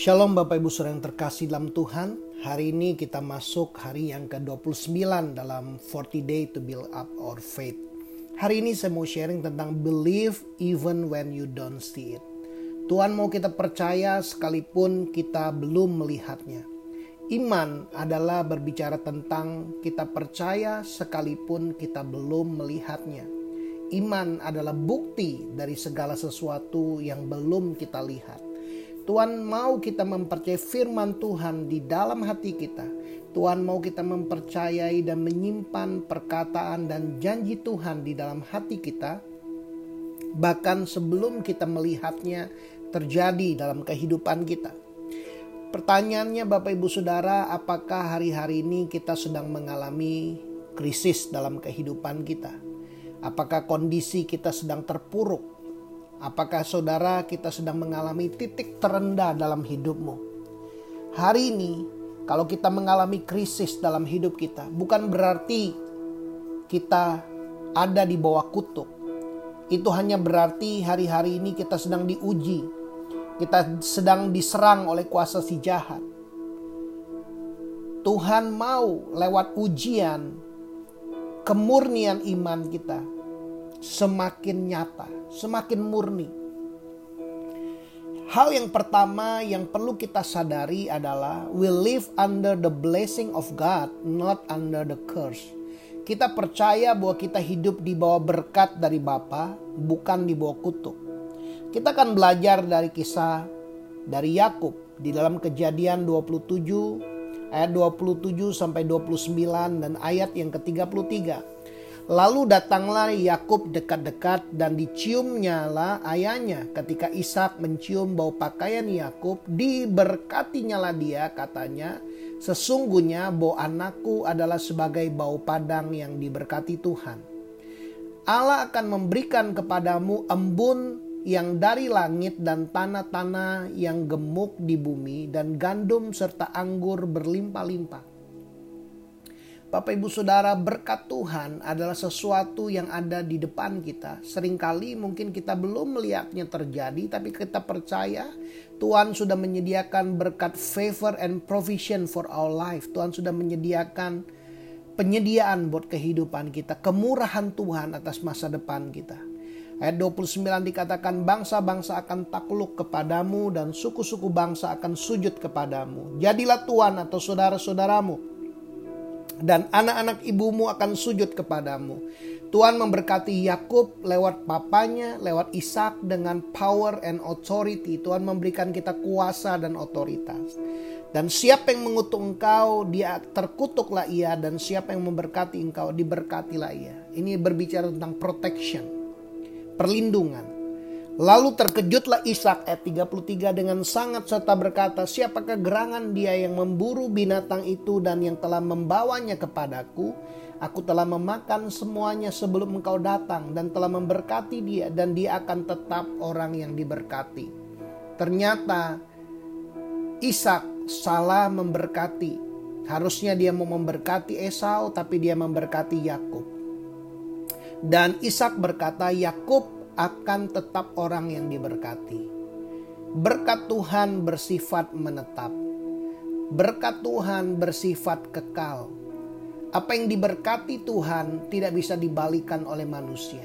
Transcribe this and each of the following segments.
Shalom Bapak Ibu Saudara yang terkasih dalam Tuhan. Hari ini kita masuk hari yang ke-29 dalam 40 day to build up our faith. Hari ini saya mau sharing tentang believe even when you don't see it. Tuhan mau kita percaya sekalipun kita belum melihatnya. Iman adalah berbicara tentang kita percaya sekalipun kita belum melihatnya. Iman adalah bukti dari segala sesuatu yang belum kita lihat. Tuhan mau kita mempercayai firman Tuhan di dalam hati kita. Tuhan mau kita mempercayai dan menyimpan perkataan dan janji Tuhan di dalam hati kita. Bahkan sebelum kita melihatnya terjadi dalam kehidupan kita. Pertanyaannya Bapak Ibu Saudara, apakah hari-hari ini kita sedang mengalami krisis dalam kehidupan kita? Apakah kondisi kita sedang terpuruk Apakah saudara kita sedang mengalami titik terendah dalam hidupmu? Hari ini, kalau kita mengalami krisis dalam hidup kita, bukan berarti kita ada di bawah kutuk. Itu hanya berarti hari-hari ini kita sedang diuji, kita sedang diserang oleh kuasa si jahat. Tuhan mau lewat ujian kemurnian iman kita semakin nyata, semakin murni. Hal yang pertama yang perlu kita sadari adalah we live under the blessing of God, not under the curse. Kita percaya bahwa kita hidup di bawah berkat dari Bapa, bukan di bawah kutuk. Kita akan belajar dari kisah dari Yakub di dalam Kejadian 27 ayat 27 sampai 29 dan ayat yang ke-33. Lalu datanglah Yakub dekat-dekat dan diciumnya lah ayahnya. Ketika Ishak mencium bau pakaian Yakub, diberkatinya lah dia katanya, sesungguhnya bau anakku adalah sebagai bau padang yang diberkati Tuhan. Allah akan memberikan kepadamu embun yang dari langit dan tanah-tanah yang gemuk di bumi dan gandum serta anggur berlimpah-limpah. Bapak Ibu Saudara berkat Tuhan adalah sesuatu yang ada di depan kita. Seringkali mungkin kita belum melihatnya terjadi tapi kita percaya Tuhan sudah menyediakan berkat favor and provision for our life. Tuhan sudah menyediakan penyediaan buat kehidupan kita, kemurahan Tuhan atas masa depan kita. Ayat 29 dikatakan bangsa-bangsa akan takluk kepadamu dan suku-suku bangsa akan sujud kepadamu. Jadilah Tuhan atau saudara-saudaramu dan anak-anak ibumu akan sujud kepadamu. Tuhan memberkati Yakub lewat papanya, lewat Ishak dengan power and authority. Tuhan memberikan kita kuasa dan otoritas. Dan siapa yang mengutuk engkau, dia terkutuklah ia. Dan siapa yang memberkati engkau, diberkatilah ia. Ini berbicara tentang protection, perlindungan. Lalu terkejutlah Ishak ayat 33 dengan sangat serta berkata, siapakah gerangan dia yang memburu binatang itu dan yang telah membawanya kepadaku? Aku telah memakan semuanya sebelum engkau datang dan telah memberkati dia dan dia akan tetap orang yang diberkati. Ternyata Ishak salah memberkati. Harusnya dia mau memberkati Esau tapi dia memberkati Yakub. Dan Ishak berkata, Yakub akan tetap orang yang diberkati. Berkat Tuhan bersifat menetap. Berkat Tuhan bersifat kekal. Apa yang diberkati Tuhan tidak bisa dibalikan oleh manusia.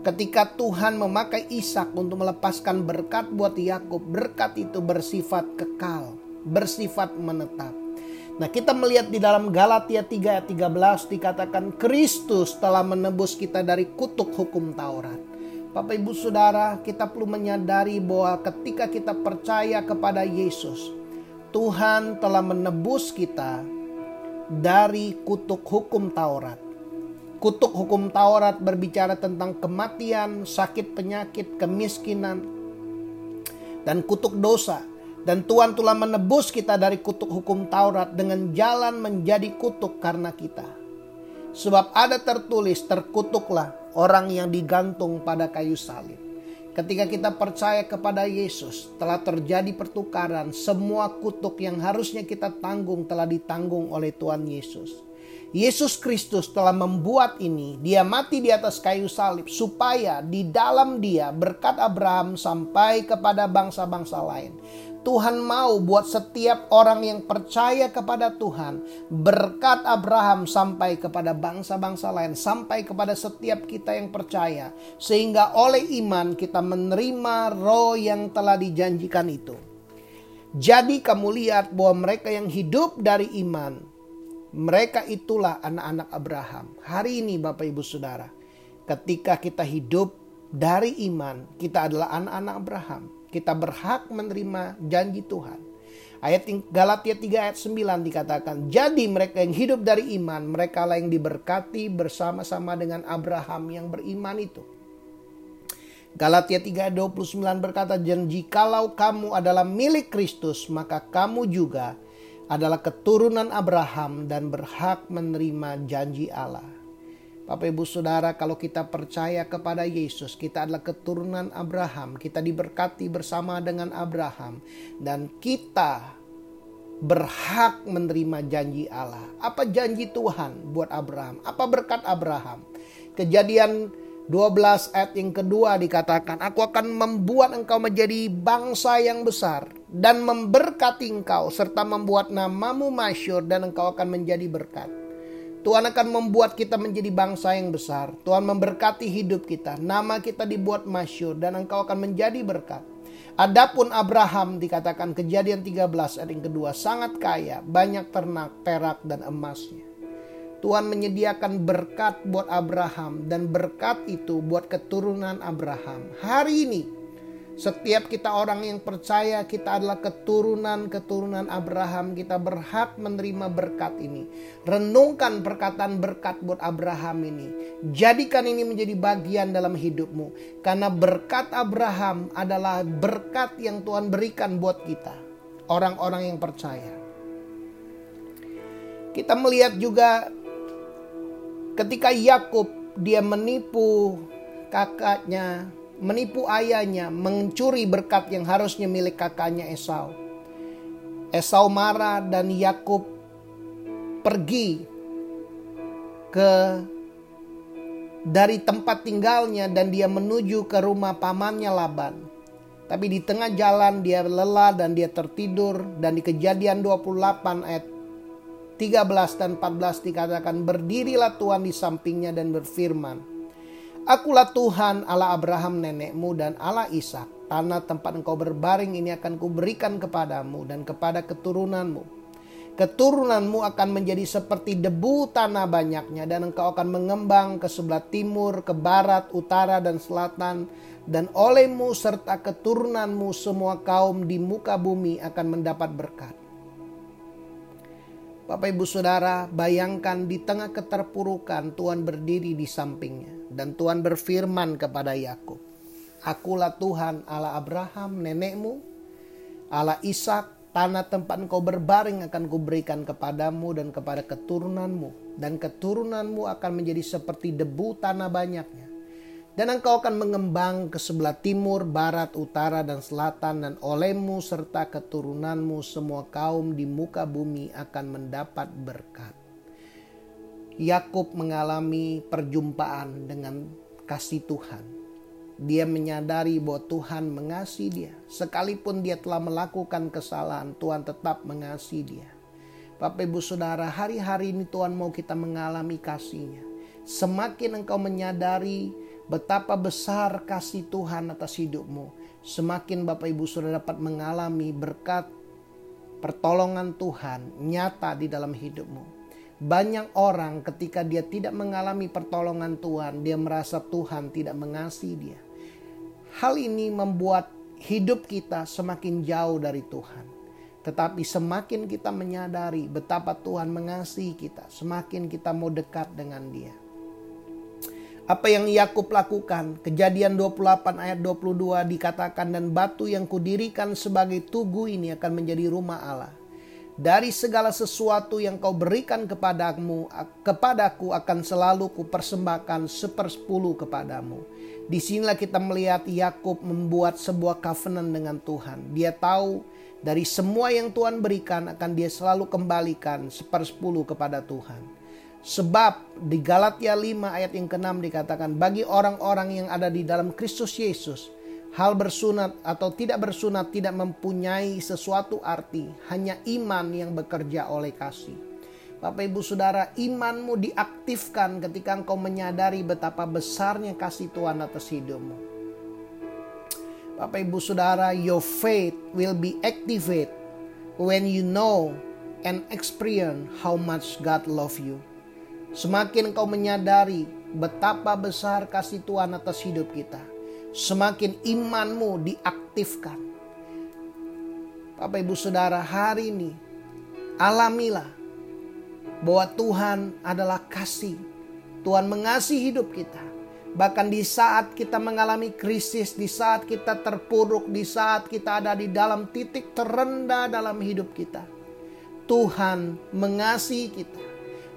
Ketika Tuhan memakai Ishak untuk melepaskan berkat buat Yakub, berkat itu bersifat kekal, bersifat menetap. Nah, kita melihat di dalam Galatia 3 ayat 13 dikatakan Kristus telah menebus kita dari kutuk hukum Taurat. Bapak Ibu Saudara, kita perlu menyadari bahwa ketika kita percaya kepada Yesus, Tuhan telah menebus kita dari kutuk hukum Taurat. Kutuk hukum Taurat berbicara tentang kematian, sakit penyakit, kemiskinan, dan kutuk dosa. Dan Tuhan telah menebus kita dari kutuk hukum Taurat dengan jalan menjadi kutuk karena kita. Sebab ada tertulis, terkutuklah orang yang digantung pada kayu salib. Ketika kita percaya kepada Yesus, telah terjadi pertukaran. Semua kutuk yang harusnya kita tanggung telah ditanggung oleh Tuhan Yesus. Yesus Kristus telah membuat ini. Dia mati di atas kayu salib supaya di dalam dia berkat Abraham sampai kepada bangsa-bangsa lain. Tuhan mau buat setiap orang yang percaya kepada Tuhan berkat Abraham sampai kepada bangsa-bangsa lain sampai kepada setiap kita yang percaya sehingga oleh iman kita menerima roh yang telah dijanjikan itu. Jadi kamu lihat bahwa mereka yang hidup dari iman mereka itulah anak-anak Abraham. Hari ini Bapak Ibu Saudara, ketika kita hidup dari iman, kita adalah anak-anak Abraham. Kita berhak menerima janji Tuhan. Ayat Galatia 3 ayat 9 dikatakan, Jadi mereka yang hidup dari iman, mereka lah yang diberkati bersama-sama dengan Abraham yang beriman itu. Galatia 3 ayat 29 berkata, Dan jikalau kamu adalah milik Kristus, maka kamu juga adalah keturunan Abraham dan berhak menerima janji Allah. Bapak Ibu Saudara, kalau kita percaya kepada Yesus, kita adalah keturunan Abraham, kita diberkati bersama dengan Abraham dan kita berhak menerima janji Allah. Apa janji Tuhan buat Abraham? Apa berkat Abraham? Kejadian 12 ayat yang kedua dikatakan, Aku akan membuat engkau menjadi bangsa yang besar dan memberkati engkau serta membuat namamu masyur dan engkau akan menjadi berkat. Tuhan akan membuat kita menjadi bangsa yang besar. Tuhan memberkati hidup kita. Nama kita dibuat masyur dan engkau akan menjadi berkat. Adapun Abraham dikatakan kejadian 13 ayat yang kedua sangat kaya, banyak ternak, perak dan emasnya. Tuhan menyediakan berkat buat Abraham dan berkat itu buat keturunan Abraham. Hari ini setiap kita orang yang percaya kita adalah keturunan-keturunan Abraham, kita berhak menerima berkat ini. Renungkan perkataan berkat buat Abraham ini. Jadikan ini menjadi bagian dalam hidupmu. Karena berkat Abraham adalah berkat yang Tuhan berikan buat kita. Orang-orang yang percaya. Kita melihat juga Ketika Yakub dia menipu kakaknya, menipu ayahnya, mencuri berkat yang harusnya milik kakaknya Esau. Esau marah dan Yakub pergi ke dari tempat tinggalnya dan dia menuju ke rumah pamannya Laban. Tapi di tengah jalan dia lelah dan dia tertidur dan di kejadian 28 ayat 13 dan 14 dikatakan berdirilah Tuhan di sampingnya dan berfirman Akulah Tuhan Allah Abraham nenekmu dan Allah Ishak. Tanah tempat engkau berbaring ini akan kuberikan kepadamu dan kepada keturunanmu. Keturunanmu akan menjadi seperti debu tanah banyaknya dan engkau akan mengembang ke sebelah timur, ke barat, utara dan selatan. Dan olehmu serta keturunanmu semua kaum di muka bumi akan mendapat berkat. Bapak Ibu Saudara, bayangkan di tengah keterpurukan Tuhan berdiri di sampingnya dan Tuhan berfirman kepada Yakub, "Akulah Tuhan Allah Abraham, nenekmu, Allah Ishak, tanah tempat engkau berbaring akan kuberikan kepadamu dan kepada keturunanmu dan keturunanmu akan menjadi seperti debu tanah banyaknya." Dan engkau akan mengembang ke sebelah timur, barat, utara, dan selatan, dan olehmu serta keturunanmu semua kaum di muka bumi akan mendapat berkat. Yakub mengalami perjumpaan dengan kasih Tuhan. Dia menyadari bahwa Tuhan mengasihi dia. Sekalipun dia telah melakukan kesalahan, Tuhan tetap mengasihi dia. Bapak ibu saudara, hari-hari ini Tuhan mau kita mengalami kasihnya. Semakin engkau menyadari betapa besar kasih Tuhan atas hidupmu. Semakin Bapak Ibu sudah dapat mengalami berkat pertolongan Tuhan nyata di dalam hidupmu. Banyak orang ketika dia tidak mengalami pertolongan Tuhan, dia merasa Tuhan tidak mengasihi dia. Hal ini membuat hidup kita semakin jauh dari Tuhan. Tetapi semakin kita menyadari betapa Tuhan mengasihi kita, semakin kita mau dekat dengan Dia. Apa yang Yakub lakukan? Kejadian 28 ayat 22 dikatakan dan batu yang kudirikan sebagai tugu ini akan menjadi rumah Allah. Dari segala sesuatu yang kau berikan kepadamu, kepadaku akan selalu kupersembahkan sepersepuluh kepadamu. Di sinilah kita melihat Yakub membuat sebuah covenant dengan Tuhan. Dia tahu dari semua yang Tuhan berikan akan dia selalu kembalikan sepersepuluh kepada Tuhan. Sebab di Galatia 5 ayat yang ke-6 dikatakan bagi orang-orang yang ada di dalam Kristus Yesus hal bersunat atau tidak bersunat tidak mempunyai sesuatu arti hanya iman yang bekerja oleh kasih. Bapak Ibu Saudara, imanmu diaktifkan ketika engkau menyadari betapa besarnya kasih Tuhan atas hidupmu. Bapak Ibu Saudara, your faith will be activated when you know and experience how much God love you. Semakin kau menyadari betapa besar kasih Tuhan atas hidup kita, semakin imanmu diaktifkan. Bapak Ibu Saudara, hari ini alamilah bahwa Tuhan adalah kasih. Tuhan mengasihi hidup kita. Bahkan di saat kita mengalami krisis, di saat kita terpuruk, di saat kita ada di dalam titik terendah dalam hidup kita. Tuhan mengasihi kita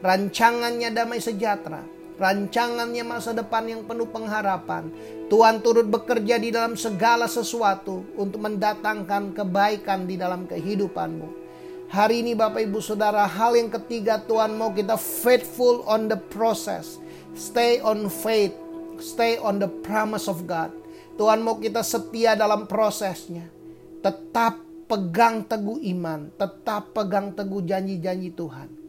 rancangannya damai sejahtera, rancangannya masa depan yang penuh pengharapan. Tuhan turut bekerja di dalam segala sesuatu untuk mendatangkan kebaikan di dalam kehidupanmu. Hari ini Bapak Ibu Saudara, hal yang ketiga Tuhan mau kita faithful on the process. Stay on faith, stay on the promise of God. Tuhan mau kita setia dalam prosesnya. Tetap pegang teguh iman, tetap pegang teguh janji-janji Tuhan.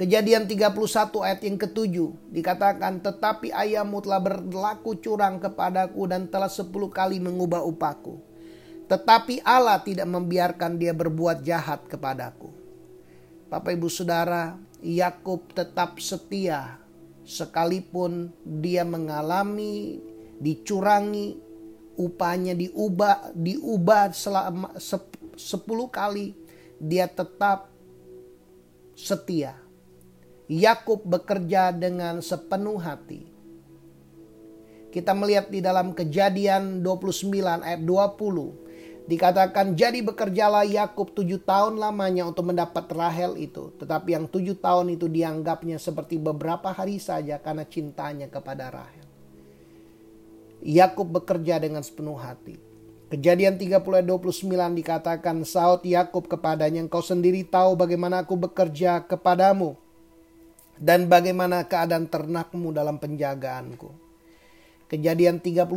Kejadian 31 ayat yang ketujuh dikatakan tetapi ayahmu telah berlaku curang kepadaku dan telah sepuluh kali mengubah upahku. Tetapi Allah tidak membiarkan dia berbuat jahat kepadaku. Bapak ibu saudara, Yakub tetap setia sekalipun dia mengalami dicurangi upahnya diubah diubah selama sepuluh kali dia tetap setia Yakub bekerja dengan sepenuh hati. Kita melihat di dalam kejadian 29 ayat 20. Dikatakan jadi bekerjalah Yakub tujuh tahun lamanya untuk mendapat Rahel itu. Tetapi yang tujuh tahun itu dianggapnya seperti beberapa hari saja karena cintanya kepada Rahel. Yakub bekerja dengan sepenuh hati. Kejadian 30 ayat 29 dikatakan saut Yakub kepadanya engkau sendiri tahu bagaimana aku bekerja kepadamu dan bagaimana keadaan ternakmu dalam penjagaanku. Kejadian 31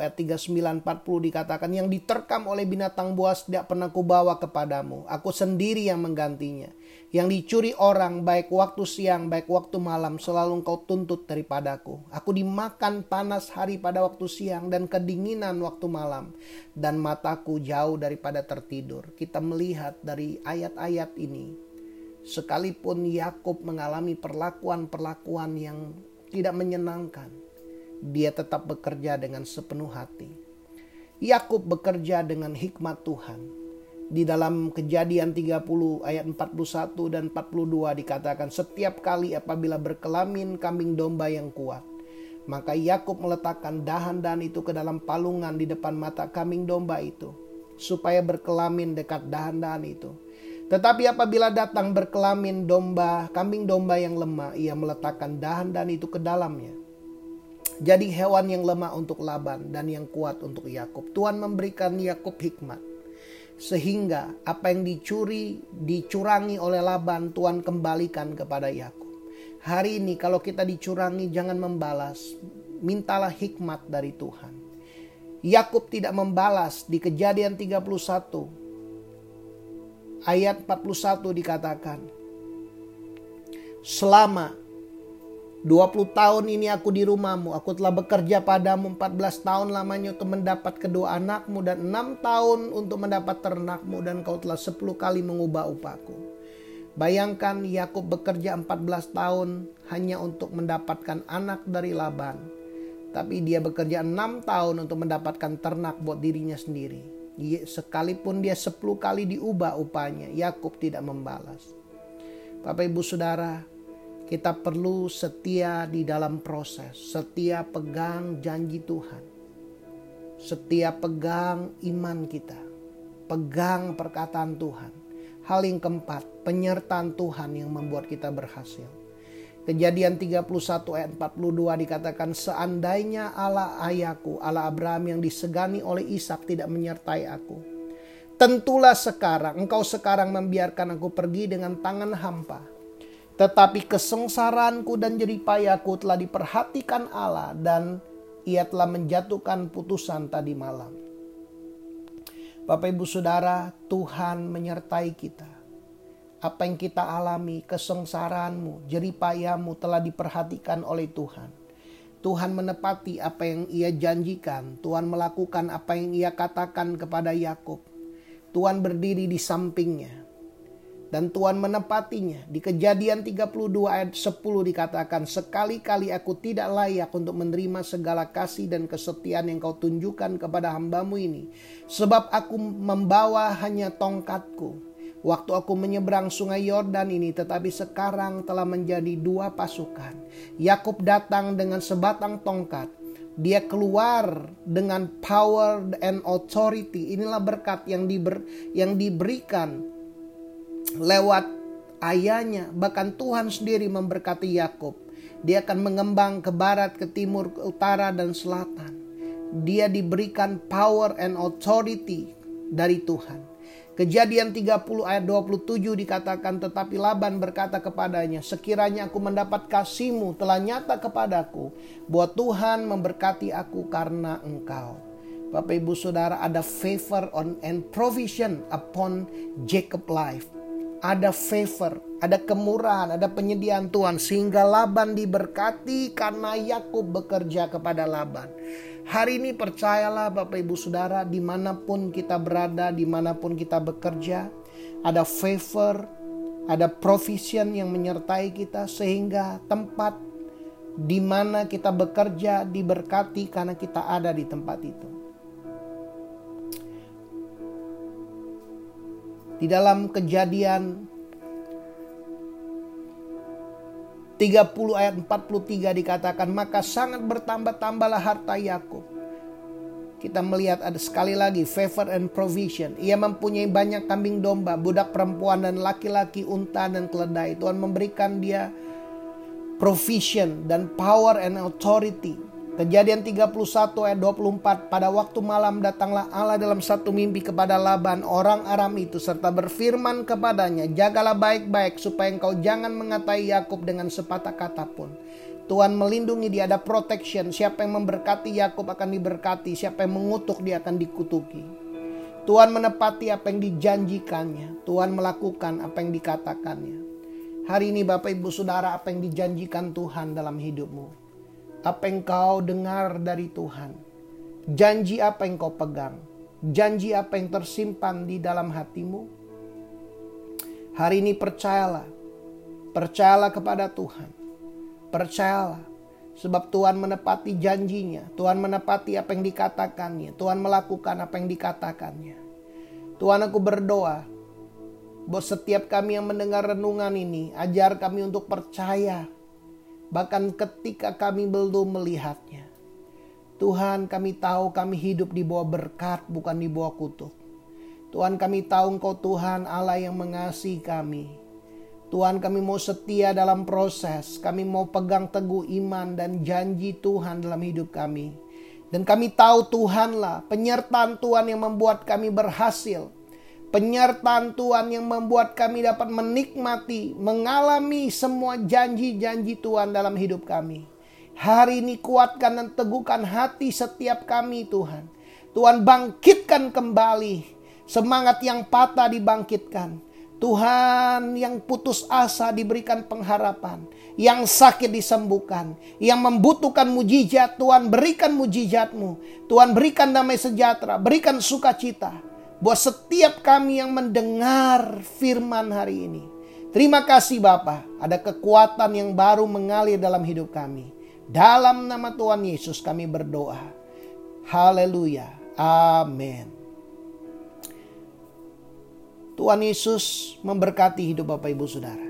ayat 39 40 dikatakan yang diterkam oleh binatang buas tidak pernah kubawa kepadamu. Aku sendiri yang menggantinya. Yang dicuri orang baik waktu siang baik waktu malam selalu engkau tuntut daripadaku. Aku dimakan panas hari pada waktu siang dan kedinginan waktu malam. Dan mataku jauh daripada tertidur. Kita melihat dari ayat-ayat ini Sekalipun Yakub mengalami perlakuan-perlakuan yang tidak menyenangkan, dia tetap bekerja dengan sepenuh hati. Yakub bekerja dengan hikmat Tuhan. Di dalam Kejadian 30 ayat 41 dan 42 dikatakan setiap kali apabila berkelamin kambing domba yang kuat, maka Yakub meletakkan dahan-dahan itu ke dalam palungan di depan mata kambing domba itu supaya berkelamin dekat dahan-dahan itu tetapi apabila datang berkelamin domba, kambing domba yang lemah, ia meletakkan dahan dan itu ke dalamnya. Jadi hewan yang lemah untuk Laban dan yang kuat untuk Yakub. Tuhan memberikan Yakub hikmat. Sehingga apa yang dicuri, dicurangi oleh Laban, Tuhan kembalikan kepada Yakub. Hari ini kalau kita dicurangi jangan membalas. Mintalah hikmat dari Tuhan. Yakub tidak membalas di kejadian 31 ayat 41 dikatakan, Selama 20 tahun ini aku di rumahmu, aku telah bekerja padamu 14 tahun lamanya untuk mendapat kedua anakmu dan 6 tahun untuk mendapat ternakmu dan kau telah 10 kali mengubah upahku. Bayangkan Yakub bekerja 14 tahun hanya untuk mendapatkan anak dari Laban. Tapi dia bekerja 6 tahun untuk mendapatkan ternak buat dirinya sendiri sekalipun dia sepuluh kali diubah upahnya, Yakub tidak membalas. Bapak Ibu Saudara, kita perlu setia di dalam proses, setia pegang janji Tuhan, setia pegang iman kita, pegang perkataan Tuhan. Hal yang keempat, penyertaan Tuhan yang membuat kita berhasil. Kejadian 31 ayat 42 dikatakan seandainya Allah ayahku, Allah Abraham yang disegani oleh Ishak tidak menyertai aku. Tentulah sekarang engkau sekarang membiarkan aku pergi dengan tangan hampa. Tetapi kesengsaraanku dan jeripayaku telah diperhatikan Allah dan ia telah menjatuhkan putusan tadi malam. Bapak ibu saudara Tuhan menyertai kita. Apa yang kita alami, kesengsaraanmu, jeripayamu telah diperhatikan oleh Tuhan. Tuhan menepati apa yang ia janjikan. Tuhan melakukan apa yang ia katakan kepada Yakub. Tuhan berdiri di sampingnya dan Tuhan menepatinya. Di kejadian 32 ayat 10 dikatakan, Sekali-kali aku tidak layak untuk menerima segala kasih dan kesetiaan yang kau tunjukkan kepada hambamu ini. Sebab aku membawa hanya tongkatku. Waktu aku menyeberang sungai Yordan ini tetapi sekarang telah menjadi dua pasukan. Yakub datang dengan sebatang tongkat. Dia keluar dengan power and authority. Inilah berkat yang diber, yang diberikan lewat ayahnya, bahkan Tuhan sendiri memberkati Yakub. Dia akan mengembang ke barat, ke timur, ke utara dan selatan. Dia diberikan power and authority dari Tuhan. Kejadian 30 ayat 27 dikatakan tetapi Laban berkata kepadanya sekiranya aku mendapat kasihmu telah nyata kepadaku bahwa Tuhan memberkati aku karena engkau. Bapak ibu saudara ada favor on and provision upon Jacob life ada favor, ada kemurahan, ada penyediaan Tuhan sehingga Laban diberkati karena Yakub bekerja kepada Laban. Hari ini percayalah Bapak Ibu Saudara di mana pun kita berada, di mana pun kita bekerja, ada favor, ada provision yang menyertai kita sehingga tempat di mana kita bekerja diberkati karena kita ada di tempat itu. Di dalam kejadian 30 ayat 43 dikatakan maka sangat bertambah-tambahlah harta Yakub. Kita melihat ada sekali lagi favor and provision. Ia mempunyai banyak kambing domba, budak perempuan dan laki-laki, unta dan keledai. Tuhan memberikan dia provision dan power and authority Kejadian 31 ayat 24 Pada waktu malam datanglah Allah dalam satu mimpi kepada Laban orang Aram itu serta berfirman kepadanya Jagalah baik-baik supaya engkau jangan mengatai Yakub dengan sepatah kata pun Tuhan melindungi dia ada protection. Siapa yang memberkati Yakub akan diberkati Siapa yang mengutuk dia akan dikutuki. Tuhan menepati apa yang dijanjikannya Tuhan melakukan apa yang dikatakannya. Hari ini Bapak Ibu Saudara apa yang dijanjikan Tuhan dalam hidupmu apa yang kau dengar dari Tuhan. Janji apa yang kau pegang. Janji apa yang tersimpan di dalam hatimu. Hari ini percayalah. Percayalah kepada Tuhan. Percayalah. Sebab Tuhan menepati janjinya. Tuhan menepati apa yang dikatakannya. Tuhan melakukan apa yang dikatakannya. Tuhan aku berdoa. Buat setiap kami yang mendengar renungan ini. Ajar kami untuk percaya bahkan ketika kami belum melihatnya. Tuhan kami tahu kami hidup di bawah berkat bukan di bawah kutuk. Tuhan kami tahu engkau Tuhan Allah yang mengasihi kami. Tuhan kami mau setia dalam proses. Kami mau pegang teguh iman dan janji Tuhan dalam hidup kami. Dan kami tahu Tuhanlah penyertaan Tuhan yang membuat kami berhasil penyertaan Tuhan yang membuat kami dapat menikmati, mengalami semua janji-janji Tuhan dalam hidup kami. Hari ini kuatkan dan teguhkan hati setiap kami Tuhan. Tuhan bangkitkan kembali semangat yang patah dibangkitkan. Tuhan yang putus asa diberikan pengharapan. Yang sakit disembuhkan. Yang membutuhkan mujizat Tuhan berikan mujizatmu. Tuhan berikan damai sejahtera. Berikan sukacita buat setiap kami yang mendengar firman hari ini. Terima kasih Bapa, ada kekuatan yang baru mengalir dalam hidup kami. Dalam nama Tuhan Yesus kami berdoa. Haleluya. Amin. Tuhan Yesus memberkati hidup Bapak Ibu Saudara.